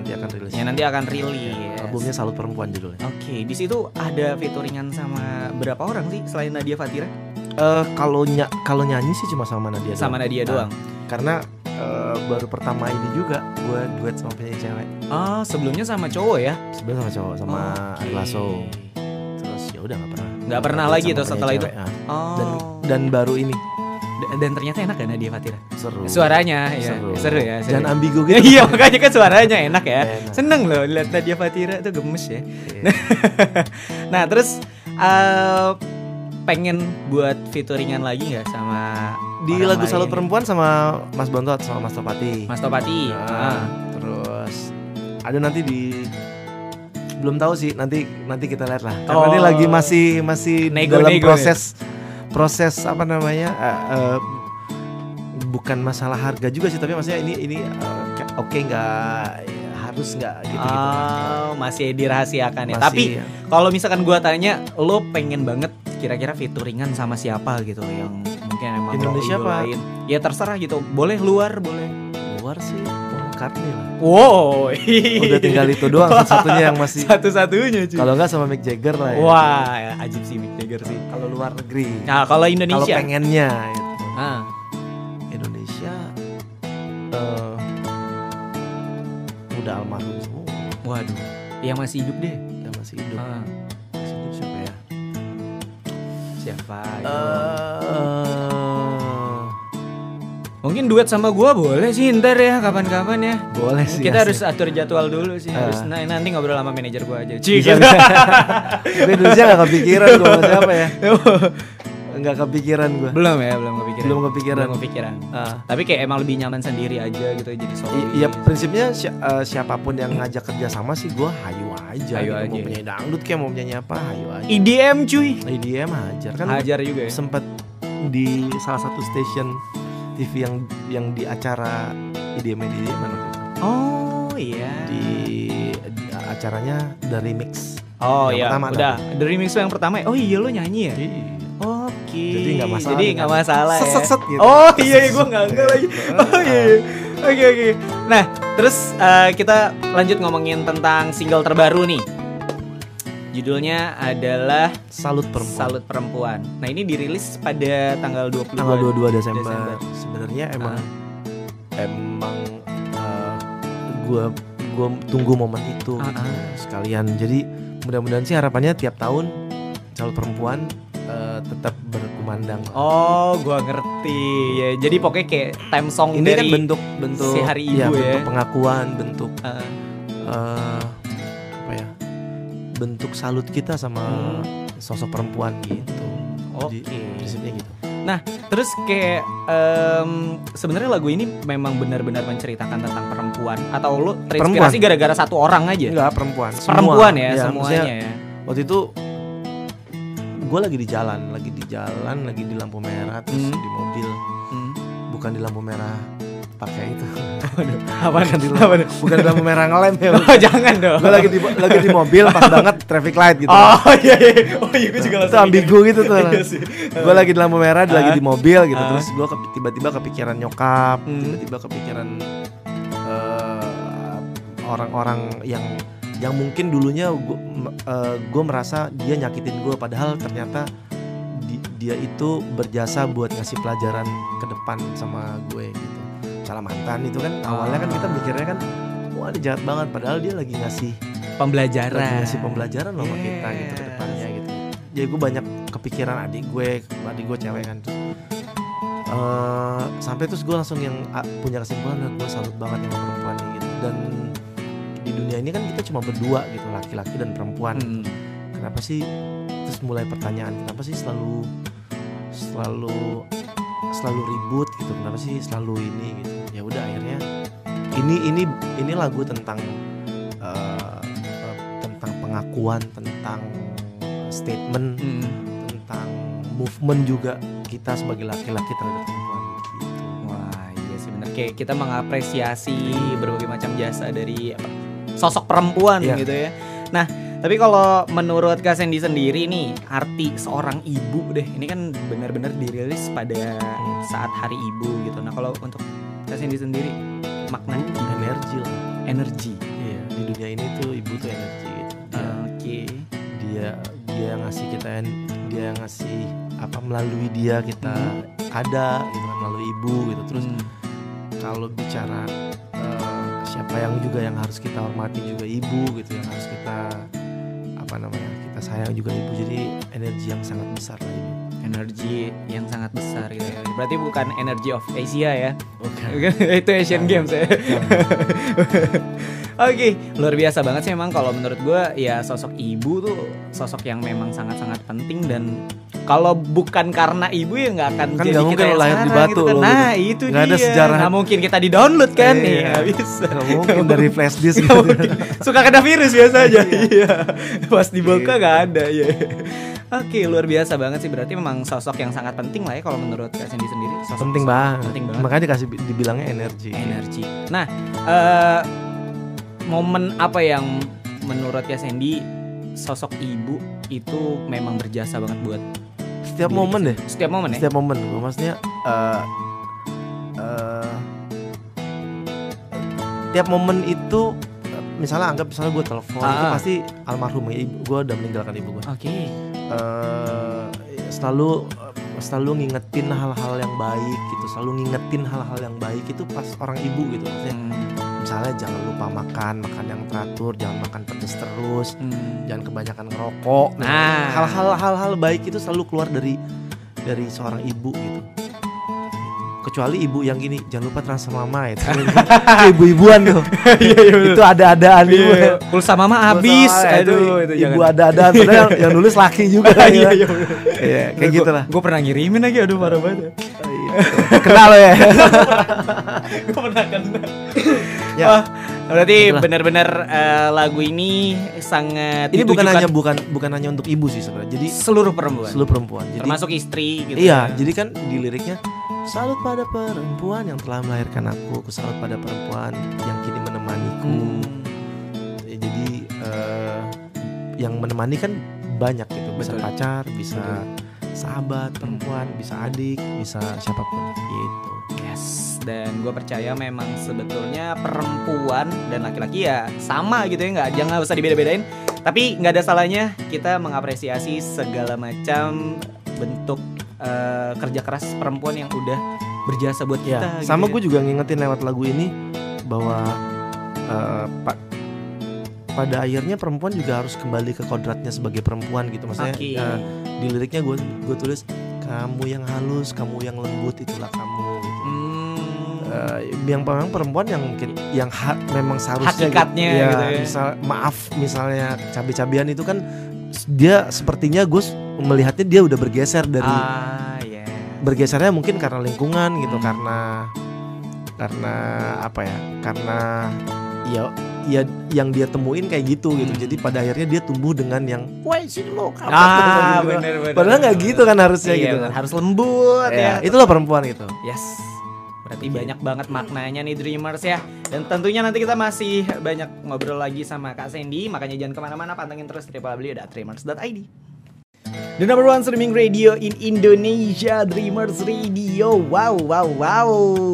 nanti akan rilis. Yang nanti akan rilis. Albumnya Salut Perempuan judulnya. Oke, di situ ada featuringan sama berapa orang sih selain Nadia Fatira? Eh kalau ny- kalau nyanyi sih cuma sama Nadia Sama doang. Nadia Nah, doang. Karena eh, baru pertama ini juga gue duet sama penyanyi cewek. Oh, sebelumnya sama cowok ya? Sebenarnya sama cowok sama Oke. Ari Lasso. Terus ya udah nggak pernah. Nggak pernah lagi tuh setelah penyanyi itu? cewek. Ah. Oh. Dan dan baru ini dan ternyata enak kan Nadia Fatira? seru. Suaranya ya, Seru. seru ya. seru. Jangan ambigu gitu. iya makanya kan suaranya enak ya. Enak. Seneng loh lihat Nadia Fatira tuh gemes ya. Iya. Nah terus eh, pengen buat featuringan lagi nggak sama Di orang lagu Salut? Perempuan sama Mas Bontot sama Mas Topati. Mas Topati. Nah, Ah. terus ada nanti di belum tahu sih nanti nanti kita lihat lah karena Oh. ini lagi masih masih Nego- dalam nego proses proses apa namanya eh, eh, bukan masalah harga juga sih tapi maksudnya ini ini kayak oke nggak ya, harus nggak gitu gitu Oh, masih dirahasiakan ya. Tapi kalau misalkan gua tanya, lo pengen banget kira-kira featuringan sama siapa gitu yang mungkin emang Indonesia apa? idolain. Ya terserah gitu. Boleh luar, boleh. luar sih McCartney lah Wow. udah tinggal itu doang satu-satunya yang masih satu-satunya cuy. kalau nggak sama Mick Jagger lah ya Wah, ya, ajib sih Mick Jagger sih. kalau luar negeri Nah, kalau kalau Indonesia. pengennya gitu. Ah, Indonesia eh udah almarhum semua waduh. Yang masih hidup deh. yang masih hidup Ah, masih hidup siapa ya siapa? ya? Eh, Mungkin duet sama gua boleh sih ntar ya kapan-kapan ya. boleh sih Kita harus atur jadwal dulu sih. Harus Ah. nah, nanti ngobrol sama manajer gua aja. Cik. Bisa, bisa. Tapi Indonesia gak kepikiran gue sama siapa ya Nggak kepikiran gue belum ya, belum kepikiran. Belum kepikiran. Belum kepikiran. Ah. Tapi kayak emang lebih nyaman sendiri aja gitu jadi solo. Iya prinsipnya si- eh, siapa pun yang ngajak kerja sama sih gue hayu aja Hayu gitu. aja. Mau penyanyi dangdut kayak mau penyanyi apa hayu aja IDM cuy. IDM hajar kan Hajar juga ya. sempet di salah satu stasiun TV yang yang di acara IDM di mana. Oh iya. di, di acaranya The Remix Oh Yang iya, pertama udah. The remix yang pertama. Oh iya lo nyanyi ya? Iya. Oke. Jadi nggak masalah Jadi nggak kan. masalah ya. Set, set, gitu. Oh iya, gue nggak nggak lagi. Oh iya. iya. Oke oke. Nah terus eh, kita lanjut ngomongin tentang single terbaru nih. Judulnya adalah Salut perempuan. Salut Perempuan. Nah ini dirilis pada tanggal 22 Tanggal 22 Desember. Desember. Sebenarnya emang Ah. emang eh, gua gua tunggu momen itu Ah, gitu, ah. sekalian. Jadi mudah-mudahan sih harapannya tiap tahun Salut perempuan eh, tetap berkumandang. Oh, gua ngerti. Ya, jadi pokoknya kayak time song Ini dari kan bentuk bentuk si Hari iya, Ibu ya. bentuk pengakuan, bentuk Ah, apa ya? Bentuk salut kita sama Hmm. sosok perempuan gitu. Oke. Prinsipnya gitu. Terus kayak em, sebenarnya lagu ini memang benar-benar menceritakan tentang perempuan atau lo terinspirasi gara-gara satu orang aja? Enggak perempuan. Semua. Perempuan ya, Iya, semuanya ya. Waktu itu gue lagi di jalan, lagi di jalan, lagi di lampu merah, terus Hmm. di mobil, Hmm. bukan di lampu merah pakai itu, Apa bukan di apa bukan lampu merah ngelem ya. Oh, jangan dong. gue lagi di lagi di mobil pas banget traffic light gitu. Oh iya iya. Oh iya gue juga itu langsung ambigu gitu tuh. Iya gue lagi di lampu merah, lagi di mobil gitu, terus gue tiba-tiba kepikiran nyokap, Hmm. tiba-tiba kepikiran eh, orang-orang yang yang mungkin dulunya gue merasa dia nyakitin gue, padahal ternyata di- dia itu berjasa buat ngasih pelajaran ke depan sama gue gitu. Salah mantan itu kan. Awalnya kan kita mikirnya kan wah dia jahat banget, padahal dia lagi ngasih pembelajaran. lagi ngasih pembelajaran loh sama kita gitu ke Yes. depannya gitu. Jadi gue banyak kepikiran adik gue adik gue cewek kan. Terus eh, sampai terus gue langsung yang ah, punya kesimpulan dan gue salut banget sama perempuan gitu. Dan di dunia ini kan kita cuma berdua gitu laki-laki dan perempuan. Hmm. kenapa sih terus mulai pertanyaan kenapa sih selalu selalu selalu ribut gitu? Kenapa sih selalu ini gitu ya udah akhirnya ini ini ini lagu tentang eh, tentang pengakuan tentang statement Hmm. tentang movement juga kita sebagai laki-laki terhadap perempuan gitu Wah iya sih benar kayak kita mengapresiasi berbagai macam jasa dari apa, sosok perempuan Iya. gitu ya. Nah tapi kalau menurut Kak Sandy sendiri nih arti seorang ibu deh ini kan benar-benar dirilis pada saat Hari Ibu gitu. Nah kalau untuk Kak Sandy sendiri. Makna ibu, energi lah. Energi. iya di dunia ini tuh ibu tuh energi. Gitu dia, Oke. dia dia ngasih kita dia ngasih apa melalui dia kita ada gitu kan melalui ibu gitu. Terus Hmm. kalau bicara eh, siapa yang juga yang harus kita hormati juga ibu gitu yang harus kita apa namanya kita sayang juga ibu. Jadi energi yang sangat besar lah ibu energi yang sangat besar gitu ya. Berarti bukan energy of Asia ya. Bukan. itu Asian Games ya. Oke, luar biasa banget sih emang kalau menurut gue ya sosok ibu tuh sosok yang memang sangat-sangat penting dan kalau bukan karena ibu ya nggak akan Kan jadi kita mungkin yang lahir di Batu gitu kan. lo Nah gitu. itu Nggak dia. ada sejarah. Nggak mungkin kita di download kan nih. Iya. Nggak bisa. Nggak mungkin dari flash disk gitu. Suka kena virus biasa aja. Iya. Pas dibuka nggak ada ya. Oke, luar biasa banget sih berarti memang sosok yang sangat penting lah ya kalau menurut Kak Cindy sendiri. Sosok penting banget. Penting banget. Makanya dikasih dibilangnya energi. energi. Nah, eh, momen apa yang menurut ya Sandy sosok ibu itu memang berjasa banget buat Setiap diri momen deh. Setiap momen ya. Setiap momen. Gue maksudnya eh eh, tiap momen itu misalnya anggap misalnya gue telepon itu Ah. pasti almarhum ya ibu gue udah meninggalkan ibu gue Oke. eh selalu selalu ngingetin hal-hal yang baik gitu selalu ngingetin hal-hal yang baik itu pas orang ibu gitu maksudnya Hmm, misalnya jangan lupa makan makan yang teratur jangan makan pedes terus hmm. jangan kebanyakan ngerokok. Nah. hal-hal hal-hal baik itu selalu keluar dari dari seorang ibu gitu. Kecuali ibu yang gini jangan lupa transfer mama itu ibu-ibuan tuh. Itu ada-adaan ibu. Iya, pulsa mama habis. Aduh, itu ibu ada-adaan. Padahal yang, yang nulis laki juga Iya, iya. Iya, kayak gitu lah Gue pernah ngirimin lagi, aduh parah banget. kenal lo ya? Gue pernah kena. Ya. Wah, berarti benar-benar eh, lagu ini sangat ini bukan hanya bukan bukan hanya untuk ibu sih sebenarnya jadi seluruh perempuan, seluruh perempuan jadi termasuk istri gitu. Iya, ya. jadi kan di liriknya salut pada perempuan yang telah melahirkan aku, aku salut pada perempuan yang kini menemaniku. Hmm, Eh, Jadi eh, yang menemani kan banyak gitu, bisa Betul. pacar, bisa sahabat perempuan, bisa adik, bisa siapa pun gitu. Yes, dan gue percaya memang sebetulnya perempuan dan laki-laki ya sama gitu ya nggak jangan usah dibeda-bedain. Tapi nggak ada salahnya kita mengapresiasi segala macam bentuk eh, kerja keras perempuan yang udah berjasa buat Ya, kita. gitu sama ya. gue juga ngingetin lewat lagu ini bahwa eh, pa- pada akhirnya perempuan juga harus kembali ke kodratnya sebagai perempuan gitu maksudnya Oke. eh, di liriknya gue gue tulis kamu yang halus kamu yang lembut itulah kamu gitu. Eh, yang memang perempuan yang ki- yang ha- memang seharusnya Hakikatnya gitu, gitu ya. misal maaf misalnya cabe-cabean itu kan dia sepertinya gue melihatnya dia udah bergeser dari ah ya. bergesernya mungkin karena lingkungan gitu Hmm. karena karena apa ya karena ya ya yang dia temuin kayak gitu gitu Hmm. jadi pada akhirnya dia tumbuh dengan yang wah sini lo kapan?" Ah, gitu. bener, bener, padahal nggak gitu kan harusnya Iya, gitu kan harus lembut ya, ya. itulah perempuan itu Yes. Berarti banyak banget maknanya nih Dreamers ya. Dan tentunya nanti kita masih banyak ngobrol lagi sama Kak Sandy. Makanya jangan ke mana-mana pantengin terus www.dreamers.id The number one streaming radio in Indonesia Dreamers Radio. Wow wow wow.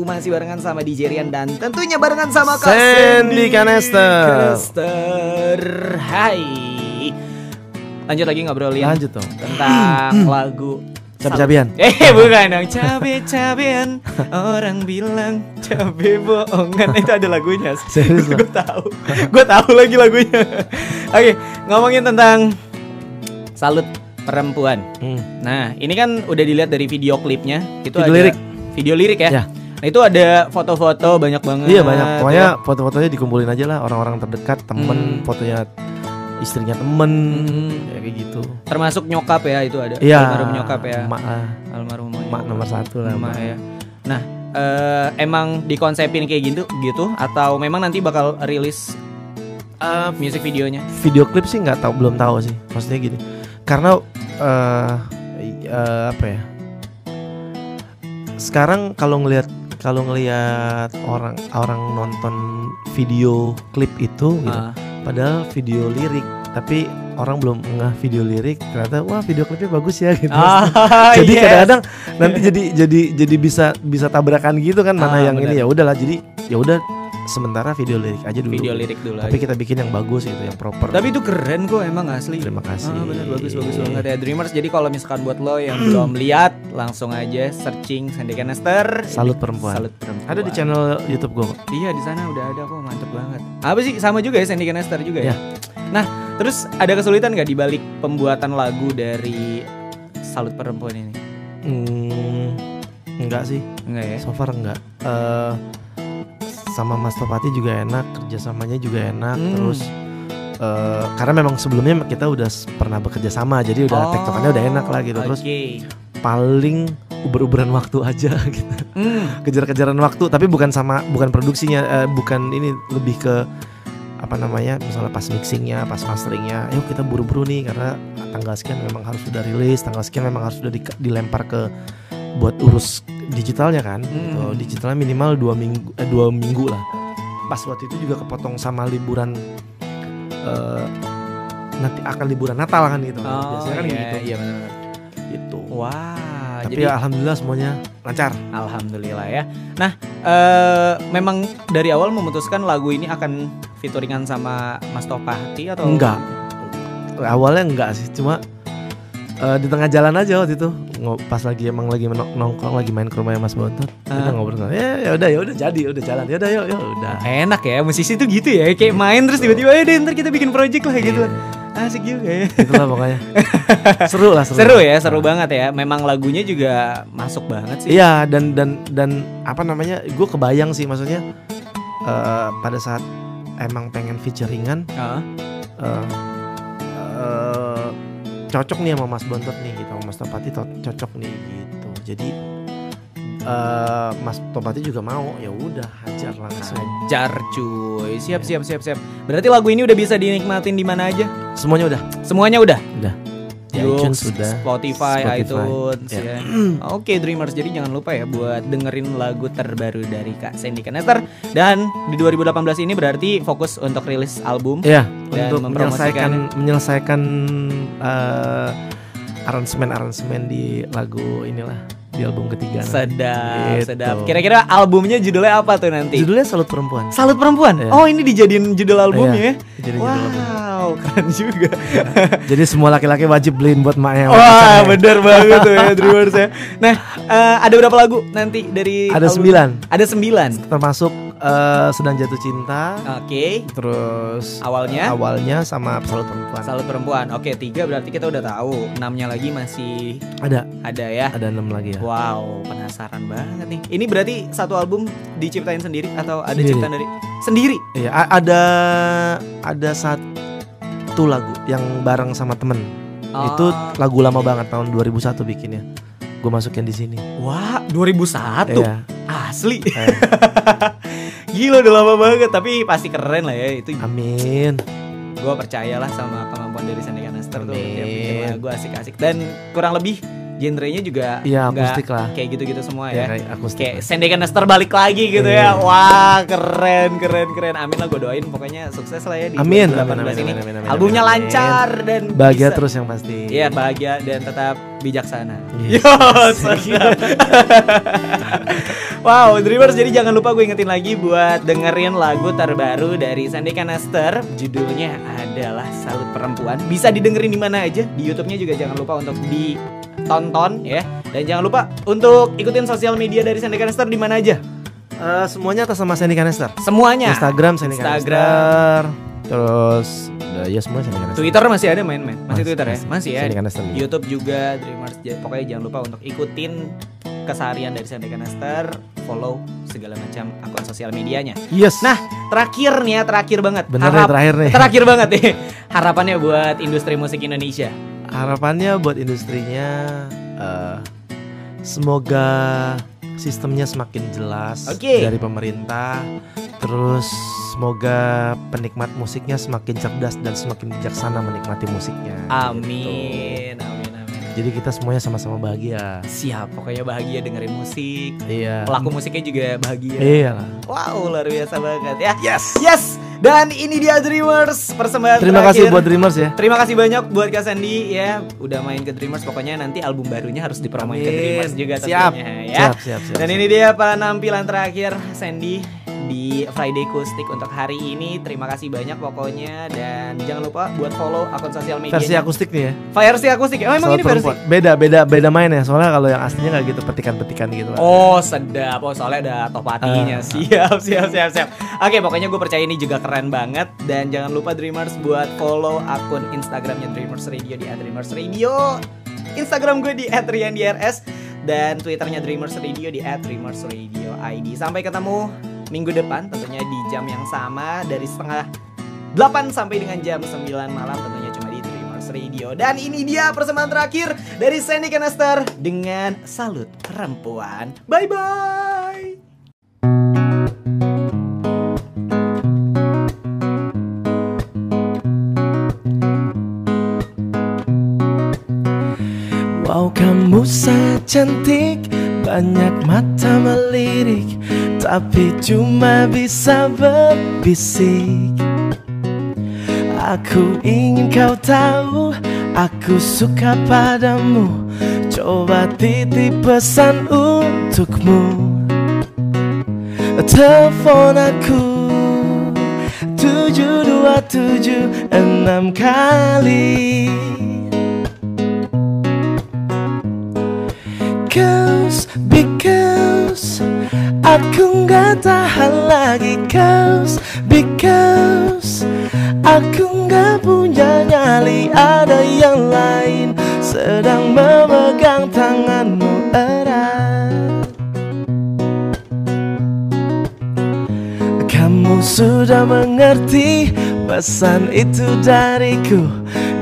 Masih barengan sama DJ Rian dan tentunya barengan sama Kak Sandy Canester. Canester. Hai. Lanjut lagi ngobrolin lanjut dong. tentang lagu cabe-cabean Eh bukan dong cabe-cabean Orang bilang cabe bohongan itu ada lagunya. Serius gue tahu. gue tahu lagi lagunya. Oke, ngomongin tentang salut perempuan. Hmm. Nah, ini kan udah dilihat dari video klipnya. Itu Video ada lirik. Video lirik ya. Ya. Nah, itu ada foto-foto banyak banget. Iya banyak. Pokoknya ya. foto-fotonya dikumpulin aja lah orang-orang terdekat, temen, Hmm. fotonya istrinya temen, Hmm. ya kayak gitu. termasuk nyokap ya itu ada. Iya. Almarhum nyokap ya. Emak lah. Almarhum Emak nomor satu lah. Emak. ya. Nah, eh, emang dikonsepin kayak gitu gitu atau memang nanti bakal rilis Eh, music videonya? video klip sih nggak tahu belum tahu sih maksudnya gini karena eh eh, apa ya sekarang kalau ngelihat kalau ngelihat orang orang nonton video klip itu gitu Ah. Padahal video lirik tapi orang belum ngeh video lirik ternyata wah video klipnya bagus ya gitu Ah, jadi yes. kadang-kadang nanti jadi jadi jadi bisa bisa tabrakan gitu kan mana Ah, yang ini benar. ya udahlah jadi ya udah sementara video lirik aja dulu video lirik dulu tapi aja. kita bikin yang bagus gitu yang proper Tapi itu keren kok emang asli. terima kasih Ah bener bagus bagus banget ya Dreamers. Jadi kalau misalkan buat lo yang belum lihat langsung aja searching Sandy Canister. Salut perempuan. Salut perempuan. ada di channel YouTube gue kok Iya di sana udah ada kok mantep banget. Apa sih sama juga ya Sandy Canister juga ya? Ya. Nah terus ada kesulitan nggak di balik pembuatan lagu dari Salut perempuan ini? hmm, enggak sih Enggak ya? so far enggak Eh, sama Mas Topati juga enak kerjasamanya juga enak Hmm. terus eh, karena memang sebelumnya kita udah pernah bekerja sama jadi udah tektokannya udah enak lah gitu terus paling uber-uberan waktu aja gitu Hmm. kejar-kejaran waktu tapi bukan sama bukan produksinya eh, bukan ini lebih ke apa namanya misalnya pas mixingnya pas masteringnya yuk kita buru-buru nih karena tanggal sekian memang harus sudah rilis tanggal sekian memang harus sudah di- dilempar ke buat urus digitalnya kan gitu. Hmm. digitalnya minimal dua minggu eh, dua minggu lah pas waktu itu juga kepotong sama liburan eh, nanti akan liburan Natal kan gitu Oh, biasanya kan iya, gitu Iya benar. gitu Wah. tapi jadi alhamdulillah semuanya lancar alhamdulillah ya. Nah, eh memang dari awal memutuskan lagu ini akan featuringan sama Mas Topati atau Enggak. awalnya enggak sih cuma eh, di tengah jalan aja waktu itu pas lagi emang lagi nongkrong lagi main ke rumahnya Mas Bontot kita Ah. ngobrol ya ya udah ya udah jadi udah jalan ya udah yuk yuk udah Enak ya, musisi tuh gitu ya, kayak main terus tiba-tiba ya deh ntar kita bikin project lah gitu. Asik juga ya. itulah pokoknya seru lah seru, Seru ya, seru banget ya. Memang lagunya juga masuk banget sih. iya dan dan dan apa namanya gue kebayang sih maksudnya eh, pada saat emang pengen featuringan Ah, eh, eh, cocok nih sama Mas Bontot nih gitu sama Mas Topati to- cocok nih gitu jadi eh, Mas Topati juga mau ya udah hajar langsung Hajar cuy. Siap siap siap siap. Berarti lagu ini udah bisa dinikmatin di mana aja? semuanya udah Semuanya udah. udah iTunes sudah Spotify, Spotify, iTunes ya. ya. Oke Dreamers, jadi jangan lupa ya buat dengerin lagu terbaru dari Kak Sandy Canester dan di 2018 ini berarti fokus untuk rilis album. ya Dan untuk menyelesaikan menyelesaikan eh, aransemen aransemen di lagu inilah di album ketiga. Sedap, Gitu. sedap. Kira-kira albumnya judulnya apa tuh nanti? judulnya Salut Perempuan Salut Perempuan. Iya. Oh, ini dijadiin judul albumnya ya. Jadi judul album. Wow, keren juga. jadi semua laki-laki wajib beliin buat maknya Wah, bener banget tuh ya Dreamers ya. Nah, eh, ada berapa lagu nanti dari ada album? sembilan Ada sembilan. termasuk eh, sedang jatuh cinta Oke. terus Awalnya awalnya sama Salut Perempuan Salut perempuan. Oke, tiga berarti kita udah tahu. Enamnya lagi masih ada ada ya. ada enam lagi ya Wow, penasaran banget nih. Ini berarti satu album diciptain sendiri atau ada Sendiri. ciptaan dari sendiri? Iya, ada ada satu lagu yang bareng sama temen. Itu Oh. lagu lama banget tahun 2001 bikinnya. Gue masukin di sini. Wah, 2001. Iya. Asli. Eh, Gila udah lama banget, tapi pasti keren lah ya itu. amin. Gue percayalah sama kemampuan dari Sandy Canister tuh. Dia bikin lagu asik-asik dan kurang lebih genrenya juga Iya, nggak akustik lah. kayak gitu-gitu semua Ya, ya. kayak akustik. kayak Sandy Canister balik lagi gitu ya. Iya. Wah, keren keren keren. Amin lah gue doain pokoknya sukses lah ya di Amin, 2018 amin, amin, ini. amin, amin, amin, Albumnya amin. lancar dan Bahagia bisa- terus yang pasti. Iya, bahagia dan tetap bijaksana. Yes. Yo, sedap. wow, Dreamers jadi jangan lupa gue ingetin lagi buat dengerin lagu terbaru dari Sandy Canister. Judulnya adalah Salut Perempuan. Bisa didengerin di mana aja. Di YouTube-nya juga jangan lupa untuk ditonton ya. Dan jangan lupa untuk ikutin sosial media dari Sandy Canister di mana aja. Eh, semuanya atas nama Sandy Canester. Semuanya. Instagram Sandy Instagram. Terus udah ya semua Sandy. Twitter masih ada main-main. Masih Masih, Twitter ya? masih. Masih ya. Sandy Canester. YouTube juga Dreamers. Pokoknya jangan lupa untuk ikutin keseharian dari Sandy Canister, follow segala macam akun sosial medianya. Yes. Nah, terakhir nih ya, terakhir banget. bener nih Harap- terakhir nih. terakhir banget nih. Harapannya buat industri musik Indonesia. Harapannya buat industrinya eh, semoga sistemnya semakin jelas Oke. dari pemerintah. Terus semoga penikmat musiknya semakin cerdas dan semakin bijaksana menikmati musiknya. Gitu. Amin. Amin amin. Jadi kita semuanya sama-sama bahagia. Siap, pokoknya bahagia dengerin musik. Iya. Pelaku musiknya juga bahagia. Iya. Wow, luar biasa banget ya. Yes. Yes. Dan ini dia Dreamers persembahan Terima kasih terakhir. buat Dreamers ya. Terima kasih banyak buat Kak Sandy ya udah main ke Dreamers pokoknya nanti album barunya harus dipromoin ke. Dreamers juga Siap. tentunya ya. Siap, siap, siap. Dan siap. ini dia penampilan terakhir Sandy di Friday Acoustic untuk hari ini. Terima kasih banyak pokoknya dan jangan lupa buat follow akun sosial media. versi akustik nih ya. Versi akustik. Oh emang Soal ini versi. perempuan. Beda, beda, beda main ya. Soalnya kalau yang aslinya kayak gitu petikan-petikan gitu. lah. Oh sedap, oh soalnya ada top hatinya Ah. Siap, siap, siap, siap Oke pokoknya gue percaya ini juga keren banget Dan jangan lupa Dreamers buat follow akun Instagramnya Dreamers Radio di @dreamers Radio Instagram gue di @riandrs Dan Twitternya Dreamers Radio di @dreamers Radio ID Sampai ketemu minggu depan tentunya di jam yang sama Dari setengah 8 sampai dengan jam 9 malam tentunya cuma di Dreamers Radio. Dan ini dia persembahan terakhir dari Sandy Canister dengan Salut Perempuan. Bye bye Wow kamu sangat cantik Banyak mata Tapi cuma bisa berbisik. Aku ingin kau tahu Aku suka padamu. Coba titip pesan untukmu. Telepon aku tujuh dua tujuh enam kali. Cause, because Aku nggak tahan lagi Cause, because Aku nggak punya nyali Ada yang lain Sedang memegang tanganmu erat. Kamu sudah mengerti pesan itu dariku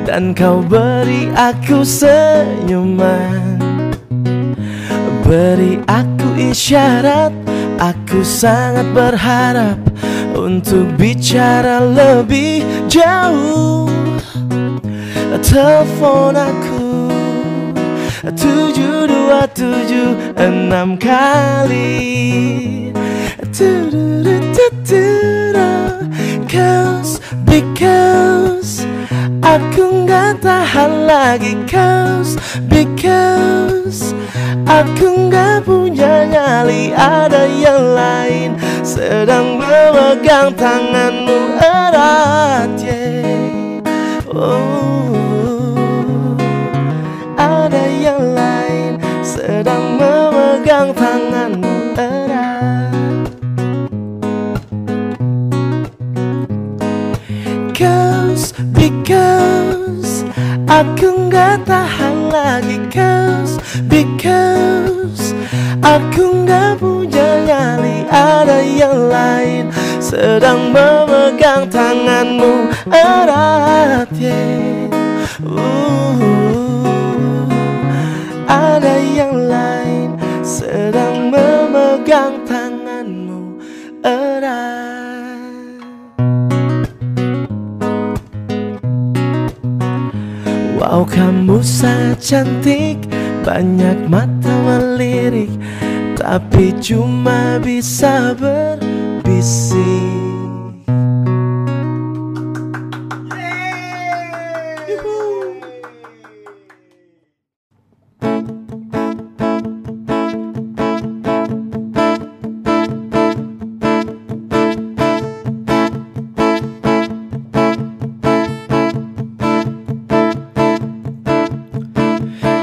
Dan kau beri aku senyuman. Beri aku isyarat Aku sangat berharap Untuk bicara lebih jauh Telepon aku tujuh dua tujuh enam kali Tudurututuro. Cause, because Aku nggak tahan lagi Cause, because Aku nggak punya nyali Ada yang lain Sedang memegang tanganmu erat yeah. oh, Ada yang lain Sedang memegang tanganmu erat Cause, because Aku nggak tahan lagi Cause, because Aku nggak punya nyali Ada yang lain Sedang memegang tanganmu erat yeah. Uh, Ada yang lain Sedang memegang tanganmu erat Wow kamu sangat cantik Banyak mata melirik Tapi cuma bisa berbisik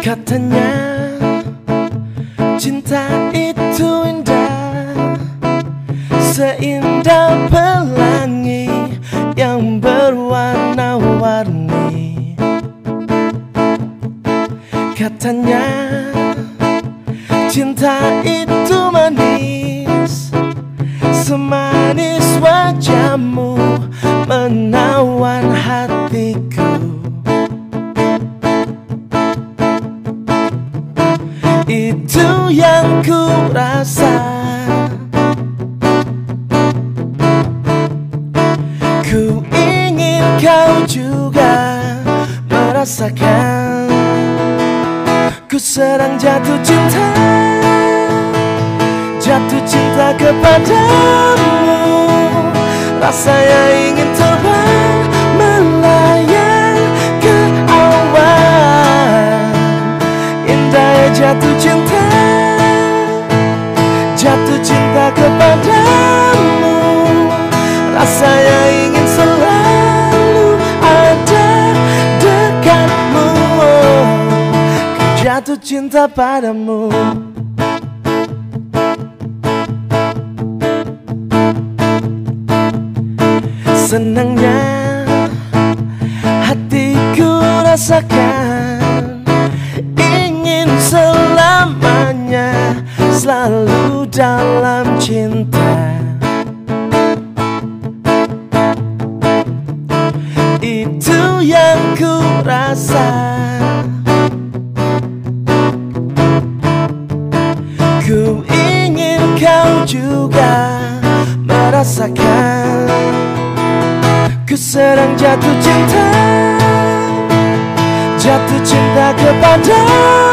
Katanya cinta itu rasa. Ku ingin kau juga merasakan Ku sedang jatuh cinta Jatuh cinta kepadamu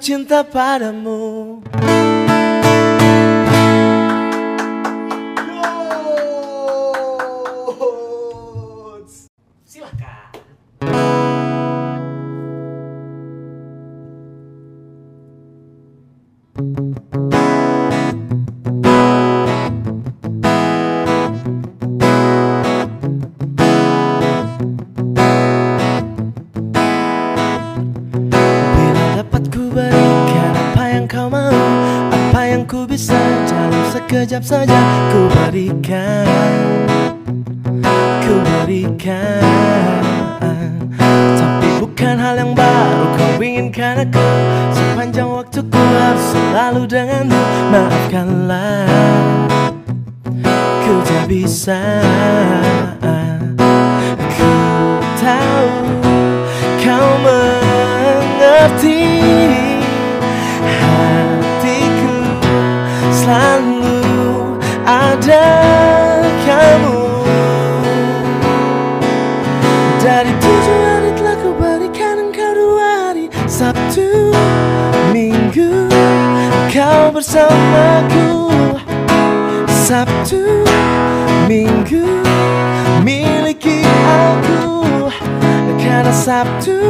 cinta padamu sekejap saja Ku berikan Ku berikan Tapi bukan hal yang baru kau inginkan aku. Sepanjang waktuku harus selalu denganmu. Maafkanlah Ku tak bisa. Ku tahu kau mengerti bersamaku. Sabtu, Minggu Miliki aku. Karena Sabtu,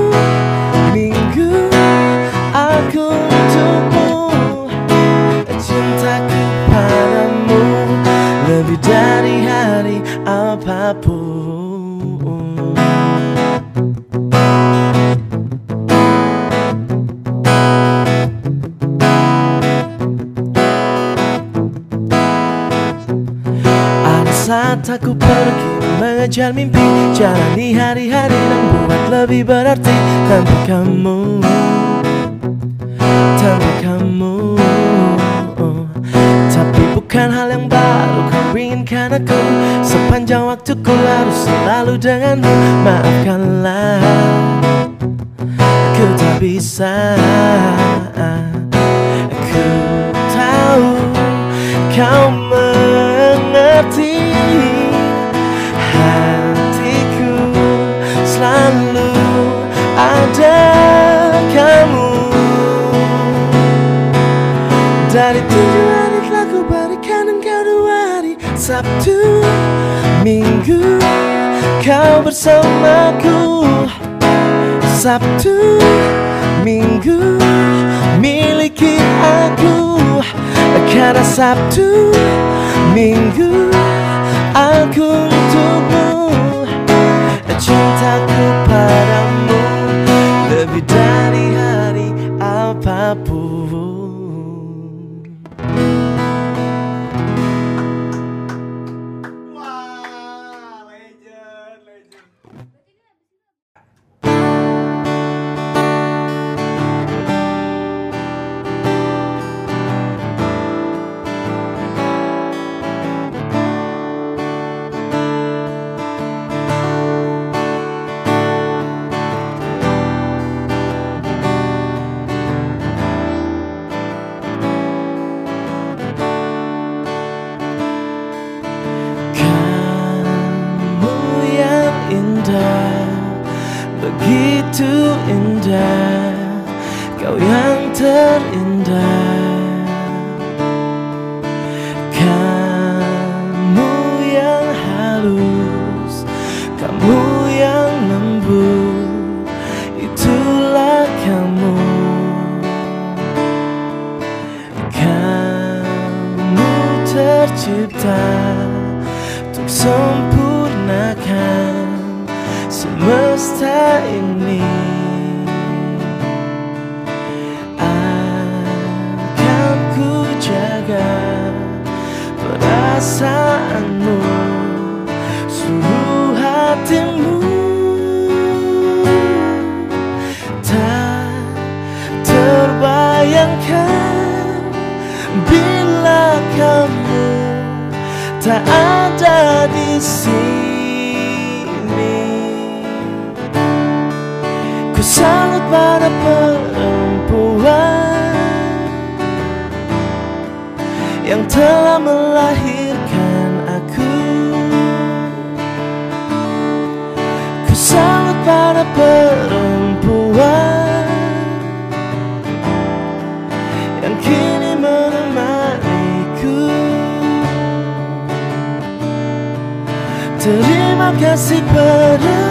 mengejar mimpi. Jalani hari-hari dan buat lebih berarti. Tanpa kamu. Tanpa kamu. Tapi bukan hal yang baru kau inginkan aku. Sepanjang waktuku harus selalu denganmu. Maafkanlah Hari telah ku berikan Sabtu Minggu. Kau bersamaku. Sabtu Minggu Miliki aku. Karena Sabtu Minggu Aku untukmu Perasaanmu Suruh hatimu. Tak terbayangkan Bila kamu tak ada di sini Terima kasih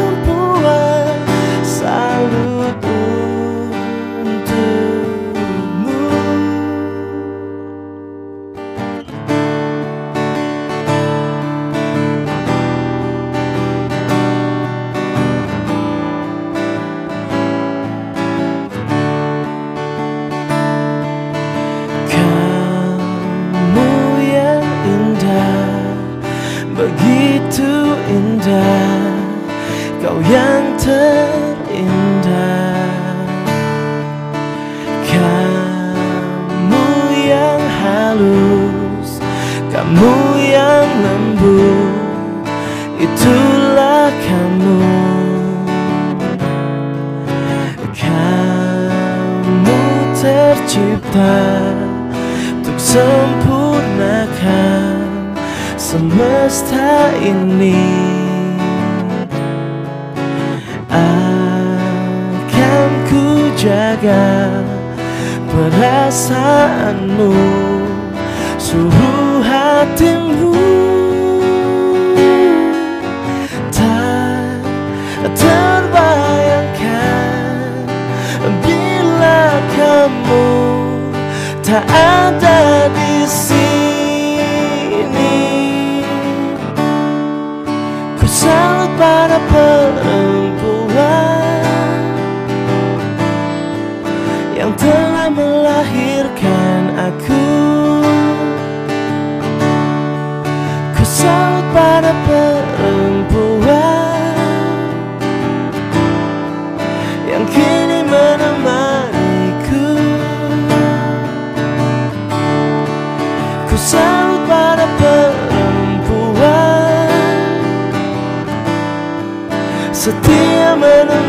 tercipta Untuk sempurnakan Semesta ini. Akan ku jaga Perasaanmu Suhu hatimu kamu tak ada di sini. Ku salut pada perempuan demon of